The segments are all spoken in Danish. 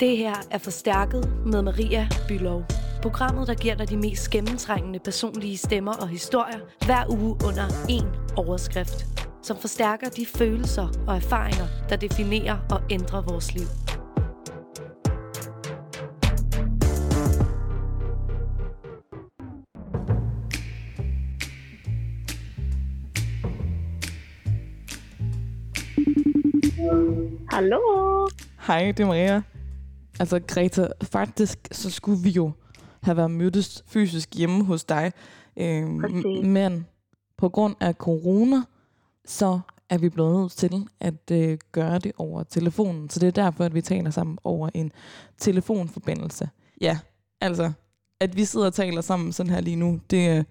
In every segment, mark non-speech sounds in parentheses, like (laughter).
Det her er Forstærket med Maria Bylov. Programmet, der giver dig de mest gennemtrængende personlige stemmer og historier hver uge under én overskrift, som forstærker de følelser og erfaringer, der definerer og ændrer vores liv. Hallo. Hej, det er Maria. Altså Greta, faktisk så skulle vi jo have været mødtes fysisk hjemme hos dig. Øh, men på grund af corona, så er vi blevet nødt til at øh, gøre det over telefonen. Så det er derfor, at vi taler sammen over en telefonforbindelse. Ja, altså, at vi sidder og taler sammen sådan her lige nu, det, er-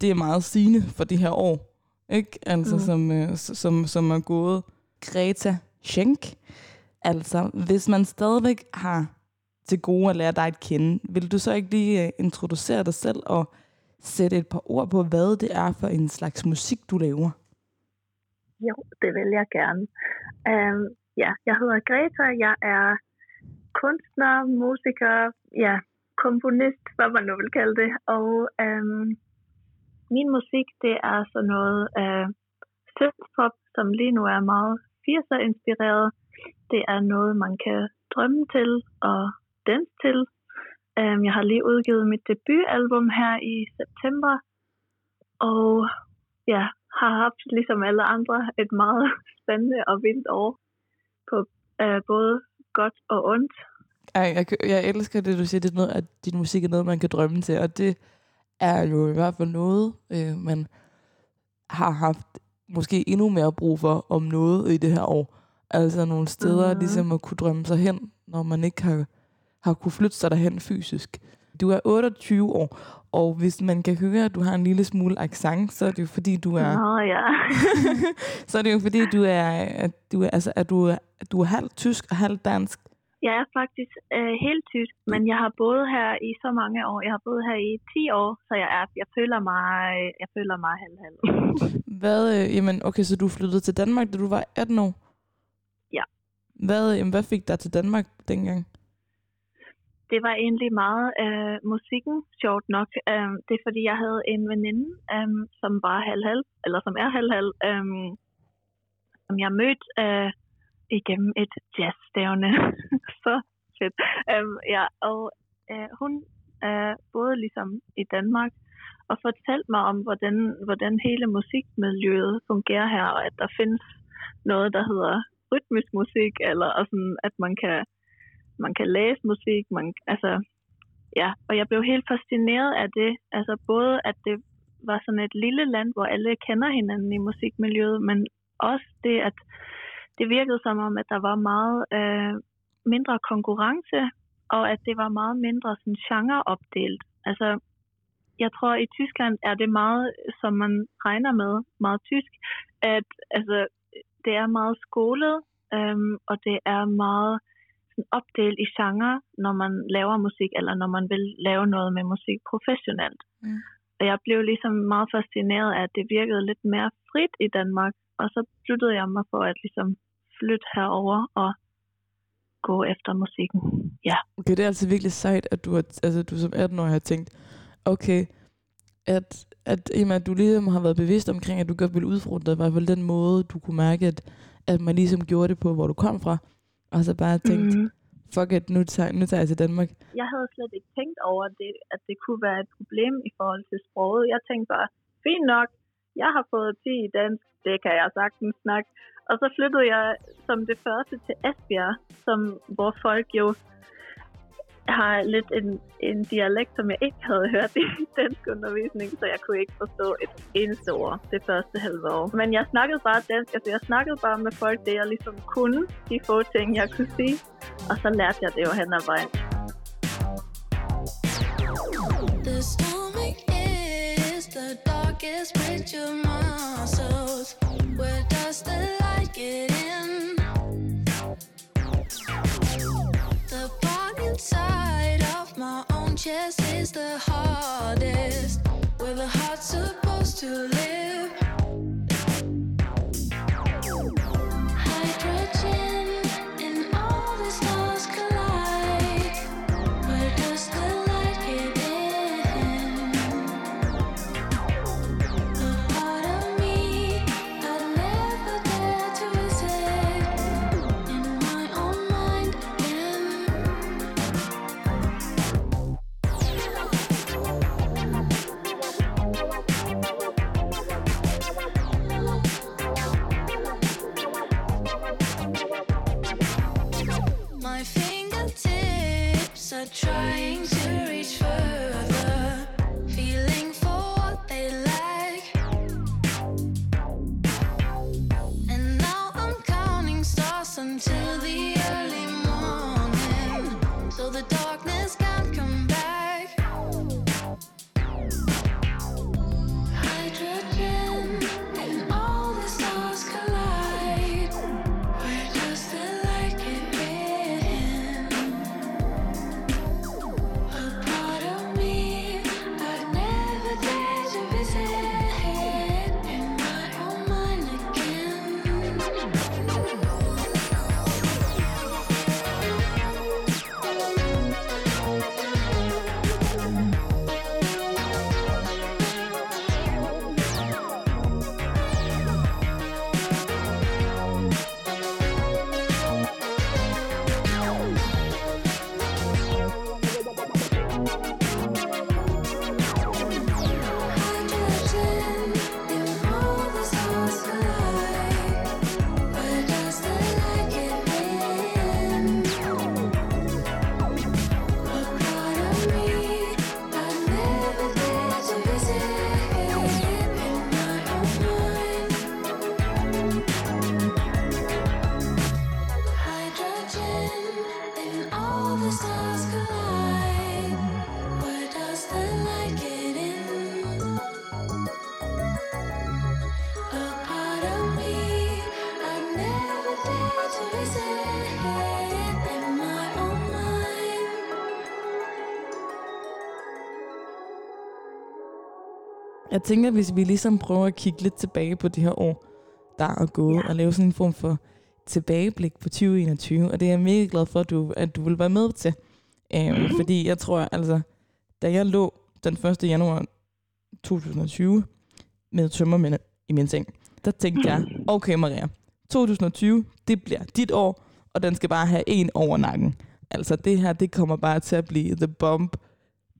det er meget sigende for det her år. Ikke? Altså, Mm. som, øh, som, som er gået. Greta Schenk, altså, hvis man stadigvæk har til gode at lære dig at kende, vil du så ikke lige øh, introducere dig selv og sætte et par ord på, hvad det er for en slags musik, du laver? Jo, det vil jeg gerne. Um, ja, jeg hedder Greta. Jeg er kunstner, musiker, ja, komponist, hvad man nu vil kalde det. Og um, min musik, det er sådan noget uh, synthpop, som lige nu er meget 80'er inspireret. Det er noget, man kan drømme til og danse til. Um, jeg har lige udgivet mit debutalbum her i september. Og ja, har haft, ligesom alle andre, et meget (laughs) spændende og vildt år på øh, både godt og ondt. Ej, jeg, jeg elsker det, du siger, det er noget, at din musik er noget, man kan drømme til, og det er jo i hvert fald noget, øh, man har haft måske endnu mere brug for om noget i det her år. Altså nogle steder, Mhm. mm. ligesom at kunne drømme sig hen, når man ikke har, har kunne flytte sig derhen fysisk. Du er 28 år, og hvis man kan høre, at du har en lille smule accent, så er det jo fordi, du er... Nå ja. (laughs) så er det jo fordi, du er, at du er, altså, at du er, at du er halvt tysk og halvt dansk. Jeg er faktisk øh, helt tysk, men jeg har boet her i så mange år. Jeg har boet her i 10 år, så jeg er, jeg føler mig, jeg føler mig halv-halv. Hvad, øh, jamen, okay, så du flyttede til Danmark, da du var 18 år? Hvad, jamen, hvad fik dig til Danmark dengang? det var egentlig meget øh, musikken, sjovt nok. Um, det er fordi, jeg havde en veninde, øh, som var halv-halv, eller som er halv-halv, øh, som jeg mødte øh, igennem et jazzstævne. (laughs) Så fedt. Um, ja, og øh, hun øh, boede ligesom i Danmark, og fortalte mig om, hvordan, hvordan hele musikmiljøet fungerer her, og at der findes noget, der hedder rytmisk musik, eller og sådan, at man kan man kan læse musik, man, altså, ja, og jeg blev helt fascineret af det, altså både at det var sådan et lille land, hvor alle kender hinanden i musikmiljøet, men også det, at det virkede som om, at der var meget øh, mindre konkurrence, og at det var meget mindre sådan genreopdelt. Altså, jeg tror, i Tyskland er det meget, som man regner med, meget tysk, at altså, det er meget skolet, øhm, og det er meget sådan opdelt i genre, når man laver musik, eller når man vil lave noget med musik professionelt. Mm. Og jeg blev ligesom meget fascineret af, at det virkede lidt mere frit i Danmark, og så sluttede jeg mig for at ligesom flytte herover og gå efter musikken. Ja. Okay, det er altså virkelig sejt, at du, har, altså, du som 18 år har tænkt, okay, at, at, jamen, at du ligesom har været bevidst omkring, at du godt ville udfordre i hvert fald den måde, du kunne mærke, at, at man ligesom gjorde det på, hvor du kom fra, og så bare tænkt. Mm. fuck it, nu tager, nu tager jeg til Danmark. Jeg havde slet ikke tænkt over, det, at det kunne være et problem i forhold til sproget. Jeg tænkte bare, fint nok, jeg har fået 10 i dansk, det kan jeg sagtens snakke. Og så flyttede jeg som det første til Esbjerg, som, hvor folk jo har lidt en, en dialekt, som jeg ikke havde hørt i (laughs) dansk undervisning, så jeg kunne ikke forstå et eneste ord det første halve år. Men jeg snakkede bare dansk, altså jeg snakkede bare med folk, det jeg ligesom kunne, de få ting, jeg kunne sige, og så lærte jeg det jo hen ad vejen. The stomach is the darkest picture of my soul. Where does the to Jeg tænker, hvis vi ligesom prøver at kigge lidt tilbage på det her år, der er gået, ja. Og lave sådan en form for tilbageblik på 2021, og det er jeg mega glad for, at du, at du vil være med til. Øhm, Mhm. fordi jeg tror, altså, da jeg lå den 1. januar 2020 med tømmermænd i min seng, der tænkte jeg, okay Maria, 2020, det bliver dit år, og den skal bare have en over nakken. Altså det her, det kommer bare til at blive the bomb.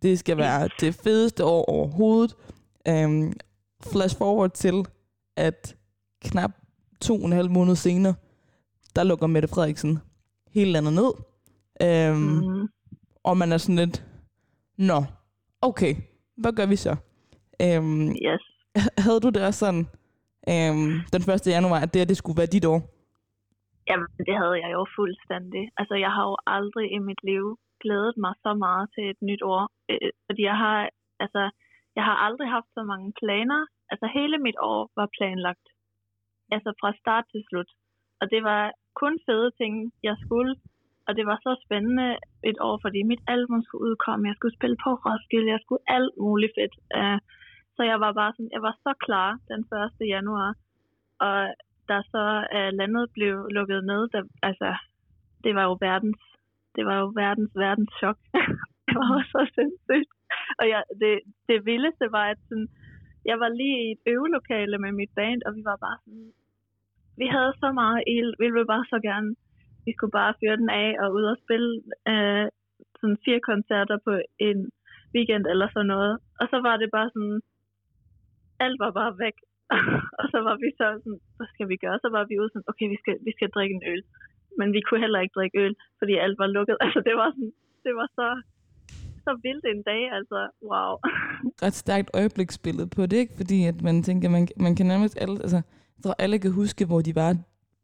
Det skal være det fedeste år overhovedet. Um, flash forward til, at knap to og en halv måned senere, der lukker Mette Frederiksen hele landet ned. Um, mm. Og man er sådan lidt, nå, okay, hvad gør vi så? Um, Yes. havde du det også sådan, um, den 1. januar, at det, her, det skulle være dit år? Jamen, det havde jeg jo fuldstændig. Altså, jeg har jo aldrig i mit liv glædet mig så meget til et nyt år. Øh, fordi jeg har, altså, jeg har aldrig haft så mange planer. Altså, hele mit år var planlagt. Altså, fra start til slut. Og det var kun fede ting, jeg skulle. Og det var så spændende et år, fordi mit album skulle udkomme. Jeg skulle spille på Roskilde. Jeg skulle alt muligt fedt. Uh, så jeg var bare sådan, jeg var så klar den 1. januar. Og da så uh, landet blev lukket ned, der, altså, det var jo verdens, det var jo verdens, verdens chok. (laughs) det var så sindssygt. Og jeg, det, det vildeste var, at sådan, jeg var lige i et øvelokale med mit band, og vi var bare sådan, vi havde så meget ild, vi ville bare så gerne, vi skulle bare fyre den af og ud og spille øh, sådan fire koncerter på en weekend eller sådan noget. Og så var det bare sådan, alt var bare væk. (laughs) og så var vi så sådan, hvad skal vi gøre? Så var vi ude sådan, okay, vi skal, vi skal drikke en øl. Men vi kunne heller ikke drikke øl, fordi alt var lukket. (laughs) Altså det var sådan, det var så, så vildt en dag, altså wow. (laughs) ret stærkt øjebliksbillede på det, ikke? Fordi at man tænker, man, man kan nærmest alle, altså, jeg tror alle kan huske, hvor de var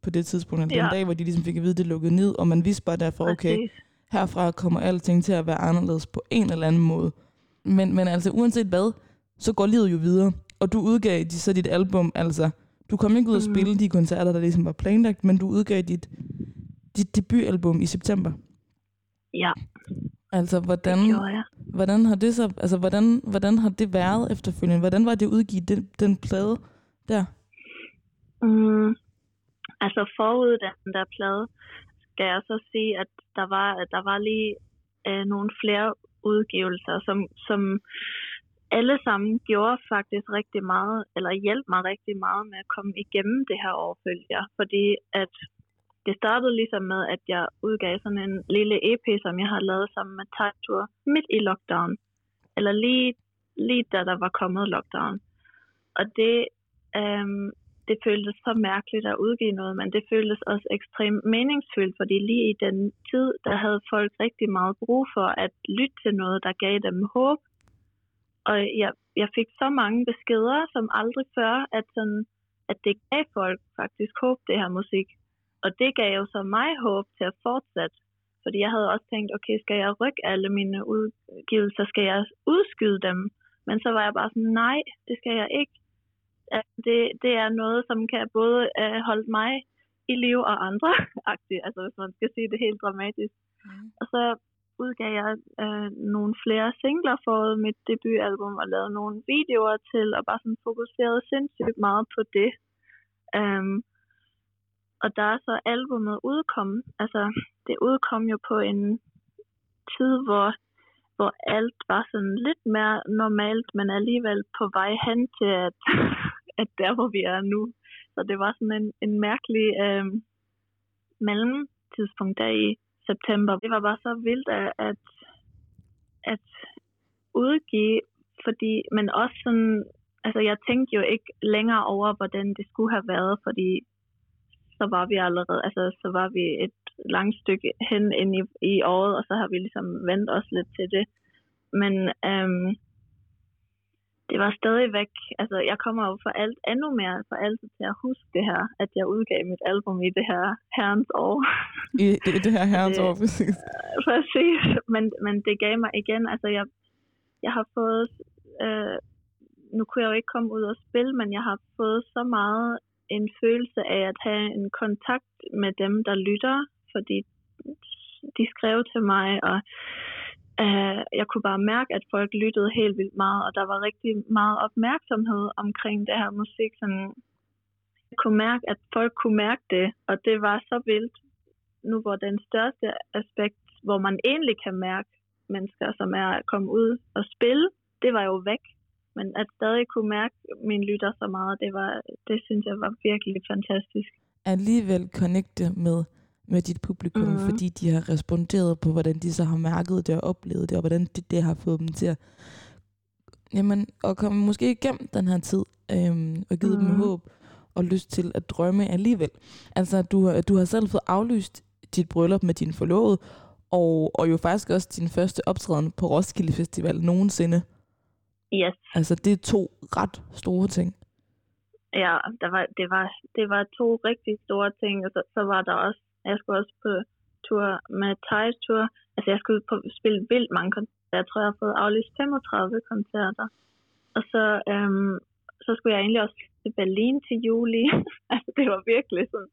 på det tidspunkt, eller ja. Den dag, hvor de ligesom fik at vide, det lukkede ned, og man vidste bare derfor, okay, Præcis. herfra kommer alting til at være anderledes på en eller anden måde. Men, men altså, uanset hvad, så går livet jo videre, og du udgav de, så dit album, altså, du kom ikke ud og Mhm. spille de koncerter, der ligesom var planlagt, men du udgav dit, dit debutalbum i september. Ja, Altså, hvordan, det. Hvordan har det så, altså hvordan, hvordan har det været efterfølgende? Hvordan var det at udgive den, den plade der? Mm, altså forud den der plade, skal jeg så sige, at der var, der var lige øh, nogle flere udgivelser, som, som alle sammen gjorde faktisk rigtig meget, eller hjalp mig rigtig meget med at komme igennem det her år, følte jeg. Fordi at det startede ligesom med, at jeg udgav sådan en lille EP, som jeg har lavet sammen med Tour midt i lockdown. Eller lige, lige da der var kommet lockdown. Og det, øhm, det føltes så mærkeligt at udgive noget, men det føltes også ekstremt meningsfyldt, fordi lige i den tid, der havde folk rigtig meget brug for at lytte til noget, der gav dem håb. Og jeg, jeg fik så mange beskeder, som aldrig før, at, sådan, at det gav folk faktisk håb, det her musik. Og det gav jo så mig håb til at fortsætte. Fordi jeg havde også tænkt, okay, skal jeg rykke alle mine udgivelser? Skal jeg udskyde dem? Men så var jeg bare sådan, nej, det skal jeg ikke. At det, det er noget, som kan både uh, holde mig i liv og andre, (laughs) altså hvis man skal sige det helt dramatisk. Mm. Og så udgav jeg øh, nogle flere singler for mit debutalbum og lavede nogle videoer til, og bare sådan fokuseret sindssygt meget på det. Um, og der er så albumet udkom, altså det udkom jo på en tid, hvor, hvor alt var sådan lidt mere normalt, men alligevel på vej hen til, at, (laughs) at der hvor vi er nu. Så det var sådan en, en mærkelig øh, mellemtidspunkt der i september. Det var bare så vildt at, at, at udgive, fordi, men også sådan, altså jeg tænkte jo ikke længere over, hvordan det skulle have været, fordi så var vi allerede, altså så var vi et langt stykke hen ind i, i året, og så har vi ligesom vendt os lidt til det. Men øhm, det var stadigvæk, altså jeg kommer jo for alt, endnu mere for altid til at huske det her, at jeg udgav mit album i det her herrens år. I, i det her (laughs) herrens år, præcis. Præcis, men, men det gav mig igen, altså jeg, jeg har fået, øh, nu kunne jeg jo ikke komme ud og spille, men jeg har fået så meget en følelse af at have en kontakt med dem, der lytter, fordi de skrev til mig, og øh, jeg kunne bare mærke, at folk lyttede helt vildt meget, og der var rigtig meget opmærksomhed omkring det her musik. Sådan, jeg kunne mærke, at folk kunne mærke det, og det var så vildt. Nu hvor den største aspekt, hvor man egentlig kan mærke mennesker, som er at komme ud og spille, det var jo væk. Men at stadig kunne mærke min lytter så meget, det, var, det synes jeg var virkelig fantastisk. Alligevel connecte med, med dit publikum, Mhm. mm-hmm. fordi de har responderet på, hvordan de så har mærket det og oplevet det, og hvordan det, det har fået dem til at, jamen, at komme måske igennem den her tid, øhm, og givet mm. dem Mhm. håb og lyst til at drømme alligevel. Altså, du, du har selv fået aflyst dit bryllup med din forlovede, og, og jo faktisk også din første optræden på Roskilde Festival nogensinde. Yes, Altså, det er to ret store ting. ja, der var, det, var, det var to rigtig store ting, og så, så var der også, jeg skulle også på tur med Thais tur, altså jeg skulle på, spille vildt mange koncerter, jeg tror jeg har fået aflyst 35 koncerter, og så, øhm, så skulle jeg egentlig også til Berlin til juli, (laughs) altså det var virkelig sådan,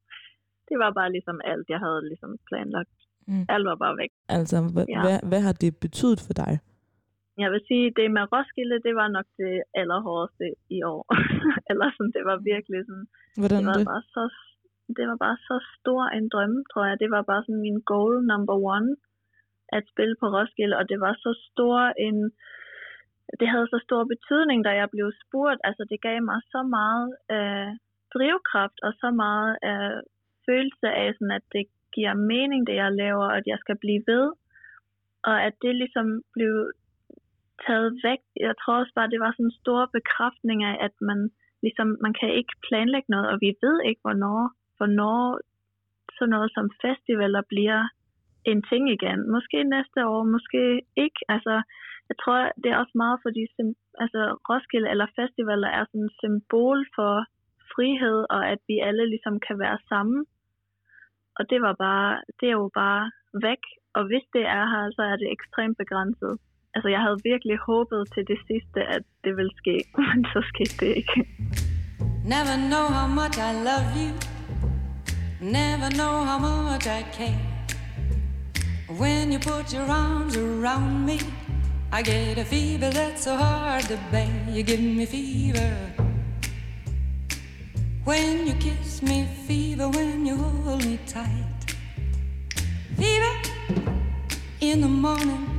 det var bare ligesom alt, jeg havde ligesom planlagt. Mm. Alt var bare væk. Altså, hvad, Ja. ja. hvad, hvad har det betydet for dig? Jeg vil sige, det med Roskilde, det var nok det allerhårdeste i år. (laughs) Eller sådan, det var virkelig sådan, Hvordan det var det? bare så det var bare så stor en drøm, tror jeg. Det var bare sådan min goal number one, at spille på Roskilde, og det var så stor en, det havde så stor betydning, da jeg blev spurgt. Altså, det gav mig så meget øh, drivkraft, og så meget øh, følelse af, sådan, at det giver mening, det jeg laver, og at jeg skal blive ved. Og at det ligesom blev taget væk. Jeg tror også bare, det var sådan en stor bekræftning af, at man ligesom, man kan ikke planlægge noget, og vi ved ikke, hvornår, hvornår sådan noget som festivaler bliver en ting igen. Måske næste år, måske ikke. Altså, jeg tror, det er også meget fordi, sim- altså, Roskilde eller festivaler er sådan et symbol for frihed, og at vi alle ligesom kan være sammen. Og det var bare, det er jo bare væk. Og hvis det er her, så er det ekstremt begrænset. Altså, jeg havde virkelig håbet til det sidste, at det ville ske, (laughs) men så skete det ikke. Never know how much I love you. Never know how much I care. When you put your arms around me, I get a fever that's so hard to bear. You give me fever. When you kiss me, fever. When you hold me tight, fever in the morning,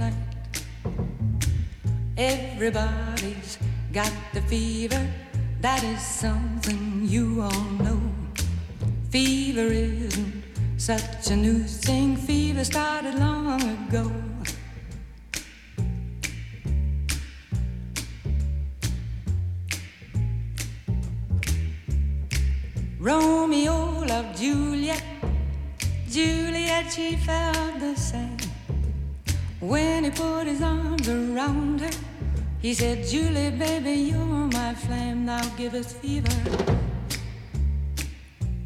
Everybody's got the fever, that is something you all know. Fever isn't such a new thing, fever started long ago. Romeo loved Juliet, Juliet, she felt the same. When he put his arms around her, he said, Julie, baby, you're my flame, now give us fever.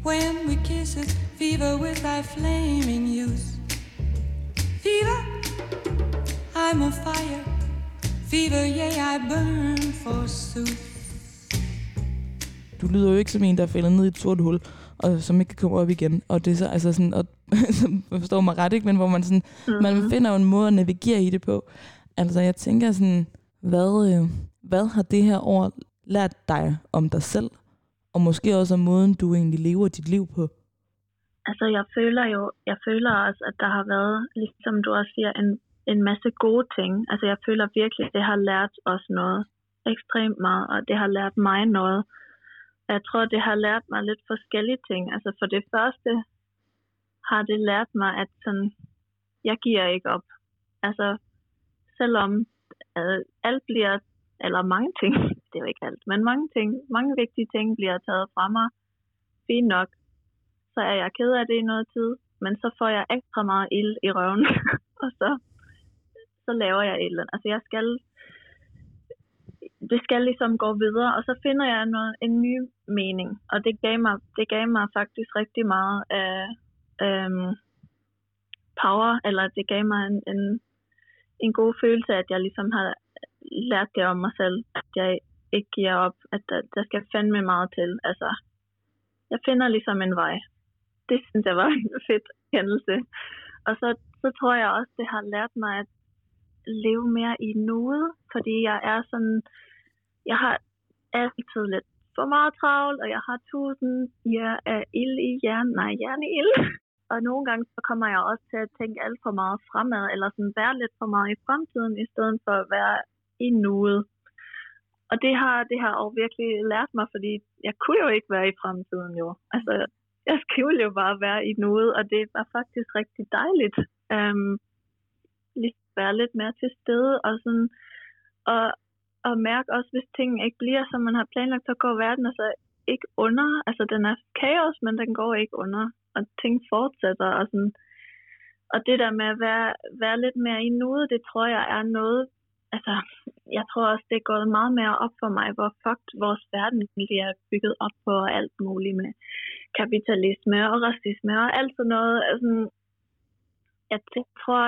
When we kiss it, fever with thy flaming youth. Fever, I'm a fire. Fever, yeah, I burn forsooth. Du lyder jo ikke som en, der er faldet ned i et sort hul, og som ikke kan komme op igen. Og det er så, altså sådan, og, (laughs) som forstår mig ret, ikke? Men hvor man sådan, mm-hmm. man finder jo en måde at navigere i det på. Altså, jeg tænker sådan, hvad, øh, hvad har det her år lært dig om dig selv? Og måske også om måden, du egentlig lever dit liv på? Altså, jeg føler jo, jeg føler også, at der har været, ligesom du også siger, en, en masse gode ting. Altså, jeg føler virkelig, at det har lært os noget ekstremt meget, og det har lært mig noget. Jeg tror, det har lært mig lidt forskellige ting. Altså, for det første har det lært mig, at sådan, jeg giver ikke op. Altså, selvom alt bliver, eller mange ting, (laughs) det er jo ikke alt, men mange ting, mange vigtige ting bliver taget fra mig, fint nok, så er jeg ked af det i noget tid, men så får jeg ekstra meget ild i røven, (laughs) og så, så laver jeg et eller andet. Altså jeg skal, det skal ligesom gå videre, og så finder jeg noget, en ny mening. Og det gav mig, det gav mig faktisk rigtig meget af øhm, power, eller det gav mig en, en, en god følelse, at jeg ligesom har lært det om mig selv, at jeg ikke giver op, at der, der skal fandme meget til. Altså, jeg finder ligesom en vej. Det synes jeg var (laughs) en fed kendelse. Og så, så tror jeg også, det har lært mig at leve mere i nuet, fordi jeg er sådan, jeg har altid lidt for meget travlt, og jeg har tusind ja, af ild i hjernen, nej, hjerneild. Og nogle gange så kommer jeg også til at tænke alt for meget fremad, eller sådan være lidt for meget i fremtiden, i stedet for at være i nuet. Og det har, det har også virkelig lært mig, fordi jeg kunne jo ikke være i fremtiden jo. Altså, jeg skulle jo bare være i nuet, og det var faktisk rigtig dejligt. Øhm, lige være lidt mere til stede, og sådan, og, og mærke også, hvis tingene ikke bliver, som man har planlagt, så går verden altså ikke under. Altså, den er kaos, men den går ikke under, og ting fortsætter, og sådan, og det der med at være, være lidt mere i nuet, det tror jeg er noget, altså, jeg tror også, det er gået meget mere op for mig, hvor fucked vores verden egentlig er bygget op på alt muligt med kapitalisme og racisme og alt sådan noget. Altså, jeg tror,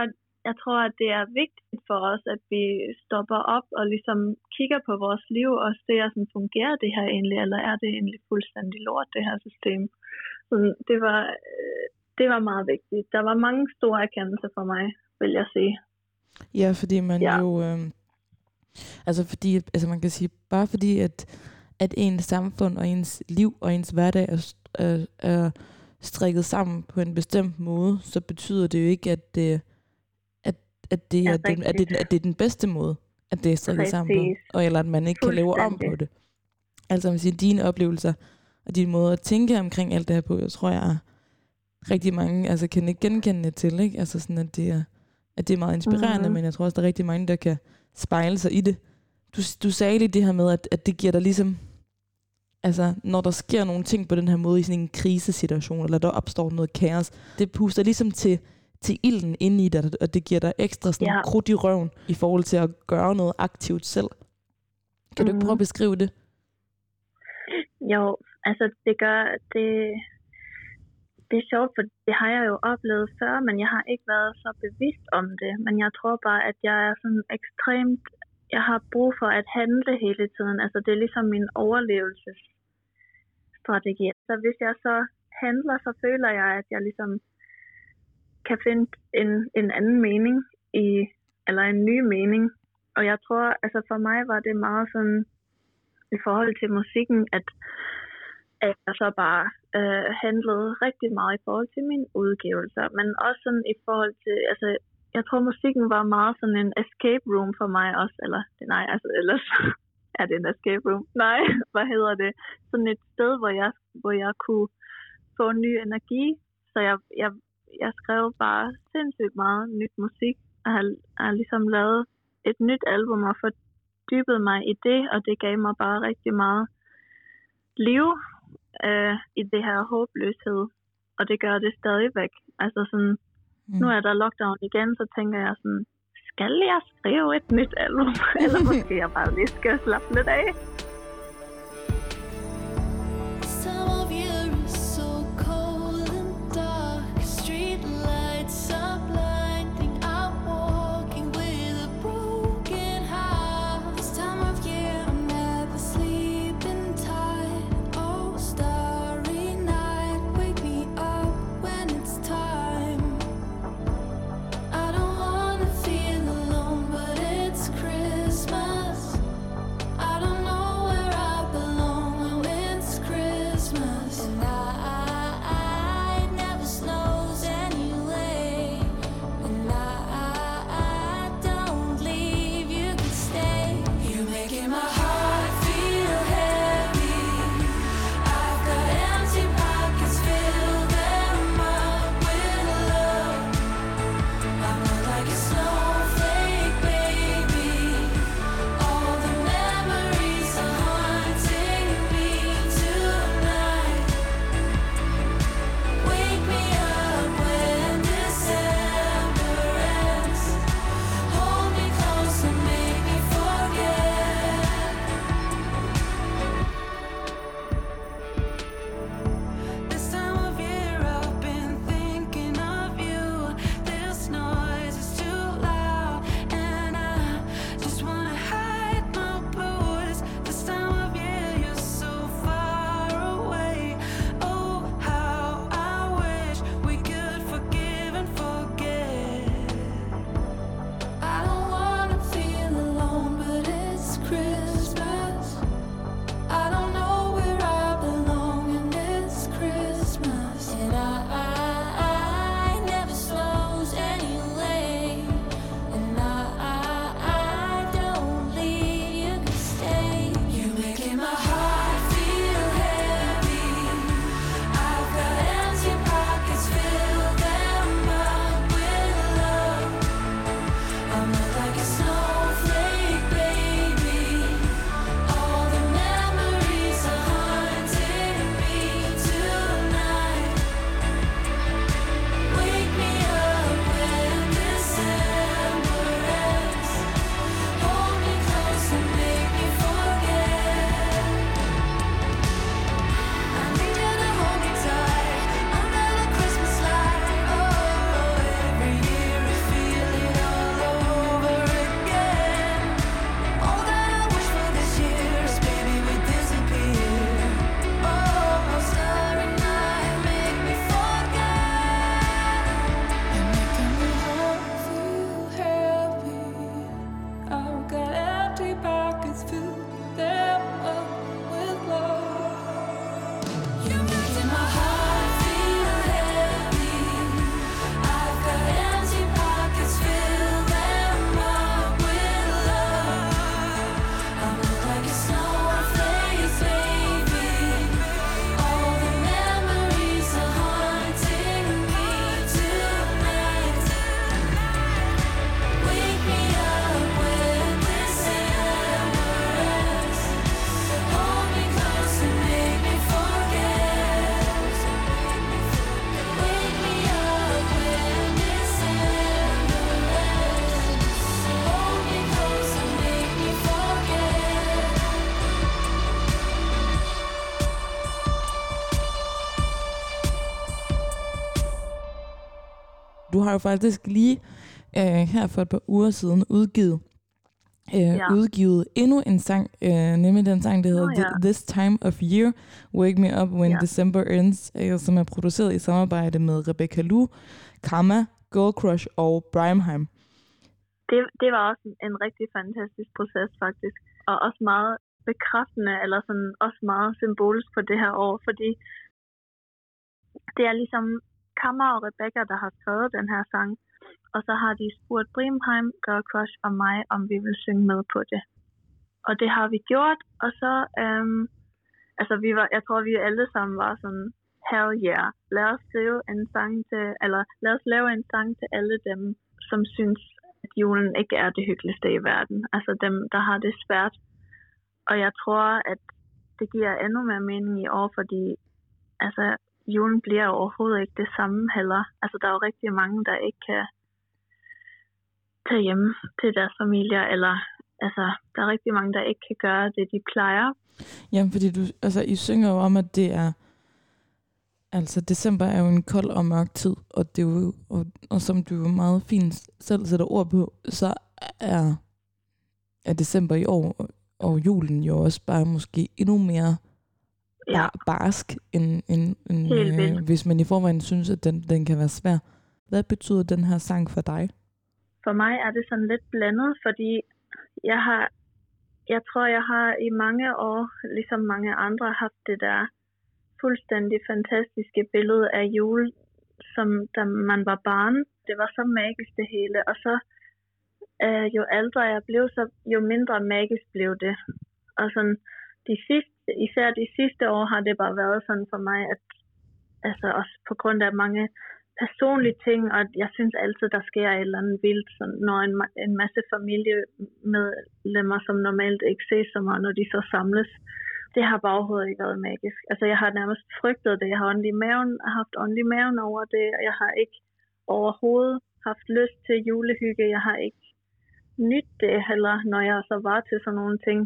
jeg tror, at det er vigtigt for os, at vi stopper op og ligesom kigger på vores liv og ser, sådan, fungerer det her egentlig, eller er det egentlig fuldstændig lort, det her system. Så det var, øh, det var meget vigtigt. Der var mange store erkendelser for mig, vil jeg sige. Ja, fordi man ja. jo... Øh, altså fordi, altså man kan sige, bare fordi at, at ens samfund og ens liv og ens hverdag er, er, er strikket sammen på en bestemt måde, så betyder det jo ikke, at det, at, at det, er, den, at det, at det er den bedste måde, at det er strikket Præcis. sammen på, og eller at man ikke kan leve om på det. Altså man siger, dine oplevelser og din måde at tænke omkring alt det her på, jeg tror, jeg er rigtig mange altså, kan ikke genkende til, ikke? Altså sådan, at det er, at det er meget inspirerende, mm. men jeg tror også, der er rigtig mange, der kan spejle sig i det. Du, du sagde lige det her med, at, at det giver dig ligesom, altså når der sker nogle ting på den her måde i sådan en krisesituation, eller der opstår noget kaos, det puster ligesom til, til ilden ind i dig, og det giver dig ekstra sådan ja. krudt i røven i forhold til at gøre noget aktivt selv. Kan mm. du ikke prøve at mm. beskrive det? Jo, altså det gør, det, det er sjovt, for det har jeg jo oplevet før, men jeg har ikke været så bevidst om det. Men jeg tror bare, at jeg er sådan ekstremt... Jeg har brug for at handle hele tiden. Altså, det er ligesom min overlevelsesstrategi. Så hvis jeg så handler, så føler jeg, at jeg ligesom kan finde en, en anden mening i, eller en ny mening. Og jeg tror, altså for mig var det meget sådan, i forhold til musikken, at at jeg så bare øh, handlede rigtig meget i forhold til mine udgivelser, men også sådan i forhold til, altså jeg tror musikken var meget sådan en escape room for mig også, eller nej, altså ellers (laughs) er det en escape room? Nej, (laughs) hvad hedder det? Sådan et sted, hvor jeg, hvor jeg kunne få ny energi, så jeg, jeg, jeg skrev bare sindssygt meget nyt musik, og har, har ligesom lavet et nyt album og fordybet mig i det, og det gav mig bare rigtig meget liv øh, i det her håbløshed, og det gør det stadigvæk. Altså sådan, mm. nu er der lockdown igen, så tænker jeg sådan, skal jeg skrive et nyt album, (laughs) eller måske jeg bare lige skal slappe lidt af? through har jo faktisk lige øh, her for et par uger siden udgivet øh, Ja. udgivet endnu en sang, øh, nemlig den sang, der hedder Nå, ja. Th- This Time of Year, Wake Me Up When Ja. December Ends, øh, som er produceret i samarbejde med Rebecca Lu, Karma, Girl Crush og Brimheim. det, det var også en, en rigtig fantastisk proces faktisk, og også meget bekræftende, eller sådan også meget symbolisk for det her år, fordi det er ligesom Kammer og Rebecca, der har skrevet den her sang, og så har de spurgt Brimheim, Girl Crush og mig, om vi vil synge med på det. Og det har vi gjort, og så, øhm, altså vi var, jeg tror vi alle sammen var sådan, hell yeah, lad os skrive en sang til, eller lad os lave en sang til alle dem, som synes, at julen ikke er det hyggeligste i verden. Altså dem, der har det svært. Og jeg tror, at det giver endnu mere mening i år, fordi altså, julen bliver overhovedet ikke det samme heller. Altså, der er jo rigtig mange, der ikke kan tage hjem til deres familier, eller altså, der er rigtig mange, der ikke kan gøre det, de plejer. Jamen, fordi du, altså, I synger jo om, at det er, altså december er jo en kold og mørk tid, og det er jo, og, og som du jo meget fint selv sætter ord på, så er, er december i år, og, julen jo også bare måske endnu mere Ja, bar, barsk, end, end, end øh, hvis man i forvejen synes, at den, den kan være svær. Hvad betyder den her sang for dig? for mig er det sådan lidt blandet, fordi jeg har, jeg tror, jeg har i mange år, ligesom mange andre, haft det der fuldstændig fantastiske billede af jul, som da man var barn. Det var så magisk det hele, og så øh, jo ældre jeg blev, så jo mindre magisk blev det. Og sådan, de sidste, især de sidste år har det bare været sådan for mig, at altså også på grund af mange personlige ting, og jeg synes altid, der sker et eller andet vildt, sådan, når en, en masse familiemedlemmer, som normalt ikke ses så meget, når de så samles. Det har bare overhovedet ikke været magisk. Altså, jeg har nærmest frygtet det. Jeg har ondt i maven, jeg har haft ondt i maven over det, og jeg har ikke overhovedet haft lyst til julehygge. Jeg har ikke nyt det heller, når jeg så var til sådan nogle ting.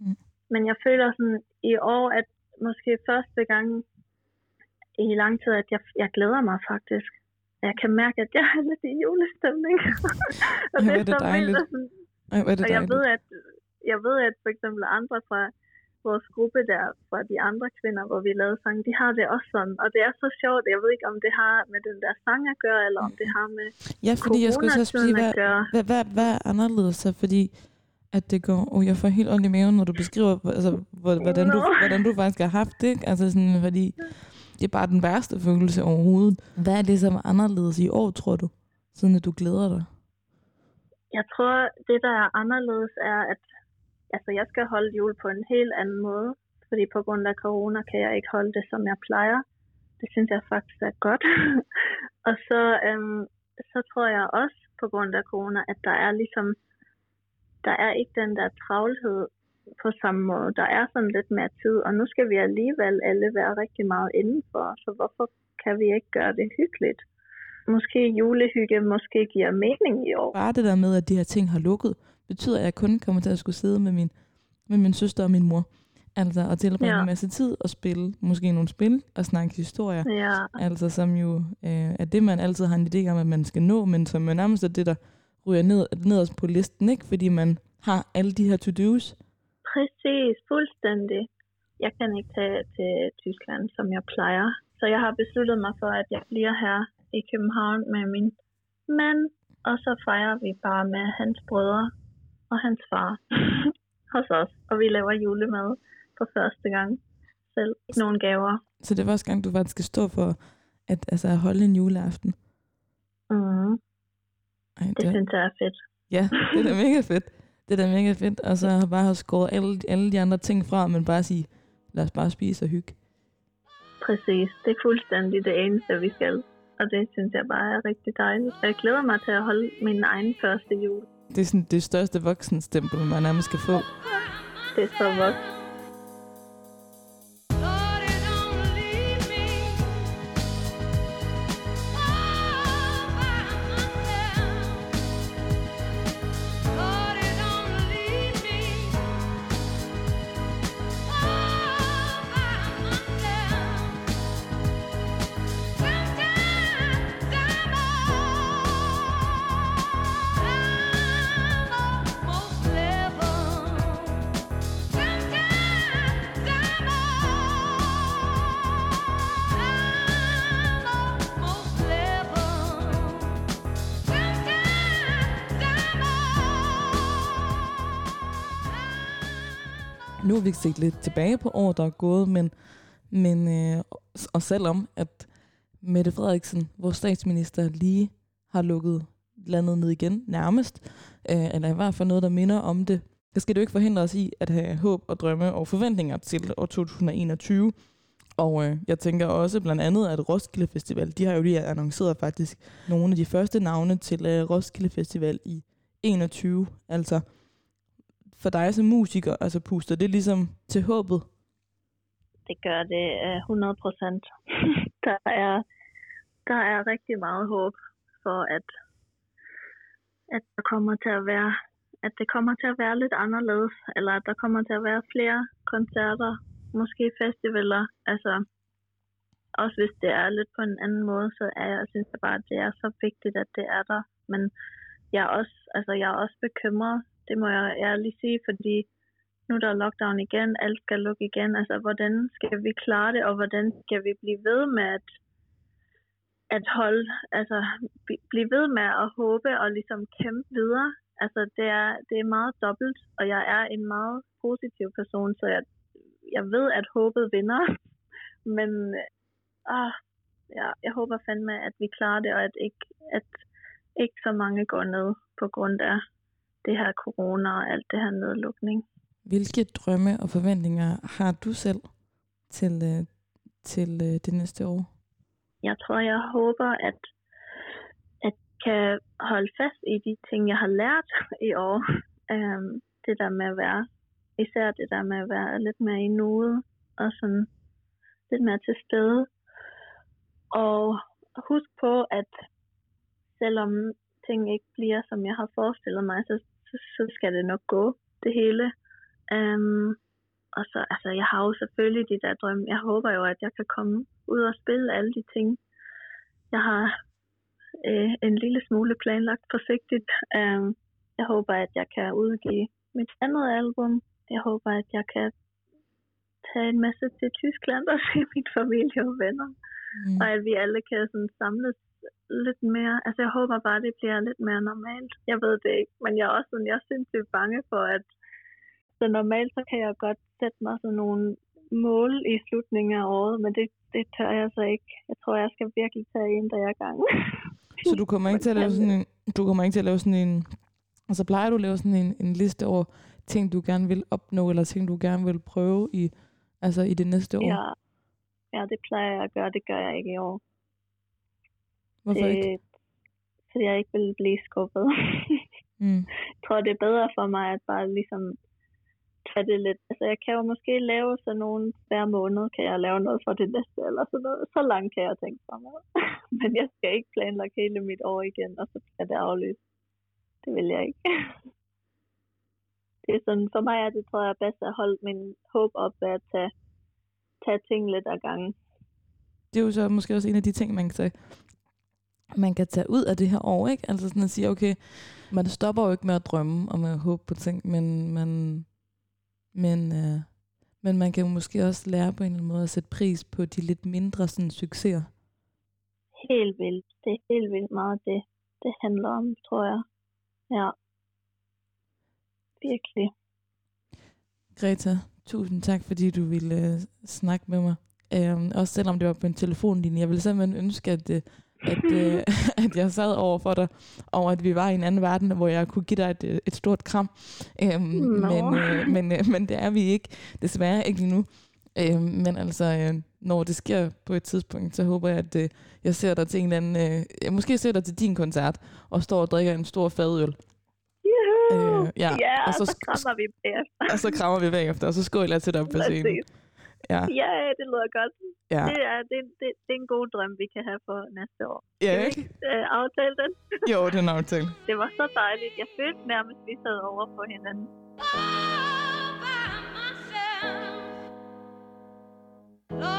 Mm. Men jeg føler sådan i år, at måske første gang i lang tid, at jeg, jeg glæder mig faktisk. Jeg kan mærke, at jeg er lidt i julestemning. (laughs) og Ej, hvor er det dejligt. og sådan- er det og jeg ved, at, jeg ved, at for eksempel andre fra vores gruppe der, fra de andre kvinder, hvor vi lavede sang, de har det også sådan. Og det er så sjovt. Jeg ved ikke, om det har med den der sang at gøre, eller om det har med Ja, fordi jeg skulle så sige, hvad, hvad, hvad, hvad er anderledes så? Fordi at det går, oh, jeg får helt ondt i maven, når du beskriver, altså, hvor- hvordan, du, hvordan du faktisk har haft det. Altså sådan, fordi det er bare den værste følelse overhovedet. Hvad er det, som er anderledes i år, tror du? Siden at du glæder dig. Jeg tror, det der er anderledes er, at altså, jeg skal holde jul på en helt anden måde. Fordi på grund af corona kan jeg ikke holde det, som jeg plejer. Det synes jeg faktisk er godt. (laughs) og så, øhm, så tror jeg også på grund af corona, at der er ligesom, der er ikke den der travlhed på samme måde. Der er sådan lidt mere tid, og nu skal vi alligevel alle være rigtig meget indenfor. Så hvorfor kan vi ikke gøre det hyggeligt? Måske julehygge måske giver mening i år. Bare det der med, at de her ting har lukket, betyder, at jeg kun kommer til at skulle sidde med min, med min søster og min mor. Altså at tilbringe Ja. en masse tid og spille måske nogle spil og snakke historier. Ja, Altså som jo øh, er det, man altid har en idé om, at man skal nå, men som nærmest er det, der ryger ned, nederst på listen, ikke? Fordi man har alle de her to-dos. præcis. Fuldstændig. Jeg kan ikke tage til Tyskland, som jeg plejer. Så jeg har besluttet mig for, at jeg bliver her i København med min mand. Og så fejrer vi bare med hans brødre og hans far (laughs) hos os. Og vi laver julemad for første gang selv. Nogen gaver. Så det er første gang, du faktisk skal stå for at, altså, holde en juleaften. Mm, Ej, det det, synes jeg er fedt. ja, det er da mega fedt. Det er da mega fedt. Og så bare have skåret alle, alle de andre ting fra, men bare sige, lad os bare spise og hygge. Præcis. Det er fuldstændig det eneste, vi skal. Og det synes jeg bare er rigtig dejligt. Og jeg glæder mig til at holde min egen første jul. Det er sådan det største voksenstempel, man nærmest kan få. Det er så voksen. Nu set lidt tilbage på året, der er gået, men, men øh, og selvom at Mette Frederiksen, vores statsminister, lige har lukket landet ned igen nærmest, øh, eller i hvert fald noget, der minder om det, så skal det jo ikke forhindre os i at have håb og drømme og forventninger til år 2021. Og øh, jeg tænker også blandt andet, at Roskilde Festival, de har jo lige annonceret faktisk nogle af de første navne til øh, Roskilde Festival i 21. Altså for dig som musiker, altså puster det ligesom til håbet? Det gør det øh, 100 procent. (laughs) der, er, der er rigtig meget håb for, at, at der kommer til at være at det kommer til at være lidt anderledes, eller at der kommer til at være flere koncerter, måske festivaler, altså også hvis det er lidt på en anden måde, så er jeg synes jeg bare, at det er så vigtigt, at det er der. Men jeg er også, altså jeg er også bekymret, det må jeg ærligt sige, fordi nu der er lockdown igen, alt skal lukke igen. Altså, hvordan skal vi klare det, og hvordan skal vi blive ved med at, at holde, altså, blive ved med at håbe og ligesom kæmpe videre? Altså, det er, det er meget dobbelt, og jeg er en meget positiv person, så jeg, jeg ved, at håbet vinder. (laughs) Men ah, ja, jeg håber fandme, at vi klarer det, og at ikke, at ikke så mange går ned på grund af det her corona og alt det her nedlukning. Hvilke drømme og forventninger har du selv til, øh, til øh, det næste år? Jeg tror, jeg håber, at at kan holde fast i de ting, jeg har lært (laughs) i år. Um, det der med at være, især det der med at være lidt mere i nuet, og sådan lidt mere til stede. Og husk på, at selvom ting ikke bliver, som jeg har forestillet mig, så, så, så skal det nok gå, det hele. Um, og så, altså, jeg har jo selvfølgelig de der drømme. Jeg håber jo, at jeg kan komme ud og spille alle de ting. Jeg har øh, en lille smule planlagt forsigtigt. Um, jeg håber, at jeg kan udgive mit andet album. Jeg håber, at jeg kan tage en masse til Tyskland og (laughs) se min familie og venner. Mm. Og at vi alle kan sådan samles lidt mere. Altså jeg håber bare, det bliver lidt mere normalt. Jeg ved det ikke, men jeg er også sådan, jeg er sindssygt bange for, at så normalt så kan jeg godt sætte mig sådan nogle mål i slutningen af året, men det, det tør jeg så ikke. Jeg tror, jeg skal virkelig tage en der gang. (laughs) så du kommer ikke til at lave sådan en, du kommer ikke til at lave sådan en, altså plejer du at lave sådan en, en liste over ting, du gerne vil opnå, eller ting, du gerne vil prøve i, altså i det næste år? Ja, ja det plejer jeg at gøre. Det gør jeg ikke i år. Hvorfor ikke? Fordi jeg ikke vil blive skuffet. (laughs) Mm. jeg tror, det er bedre for mig at bare ligesom tage det lidt. Altså, jeg kan jo måske lave sådan nogle hver måned, kan jeg lave noget for det næste, eller sådan noget. Så langt kan jeg tænke mig. (laughs) Men jeg skal ikke planlægge hele mit år igen, og så bliver det aflyst. Det vil jeg ikke. (laughs) det er sådan, for mig er det, tror jeg, bedst at holde min håb op ved at tage, tage ting lidt ad gangen. Det er jo så måske også en af de ting, man kan tage, man kan tage ud af det her år, ikke? Altså sådan at sige, okay, man stopper jo ikke med at drømme og med at håbe på ting, men man, men, øh, men man kan jo måske også lære på en eller anden måde at sætte pris på de lidt mindre sådan, succeser. Helt vildt. Det er helt vildt meget det, det handler om, tror jeg. Ja. Virkelig. Greta, tusind tak, fordi du ville øh, snakke med mig. Øhm, også selvom det var på en telefonlinje. Jeg ville simpelthen ønske, at, øh, at, øh, (laughs) at jeg sad over for dig, og at vi var i en anden verden, hvor jeg kunne give dig et, øh, et stort kram. Øhm, men, øh, men, øh, men det er vi ikke, desværre ikke lige nu. Øhm, men altså, øh, når det sker på et tidspunkt, så håber jeg, at øh, jeg ser dig til en eller anden... Øh, jeg måske ser dig til din koncert, og står og drikker en stor fadøl. Øh, ja, ja, og så så, krammer vi bagefter. Og så krammer vi bagefter, og så skåler jeg til dig på scenen. Ja, ja det lyder godt. Ja. Det, er, det, det, det er en god drøm, vi kan have for næste år. Ja, kan ikke? Vi, øh, aftale den? jo, den aftale. Det var så dejligt. Jeg følte nærmest, vi sad over på hinanden. All by myself. Lord.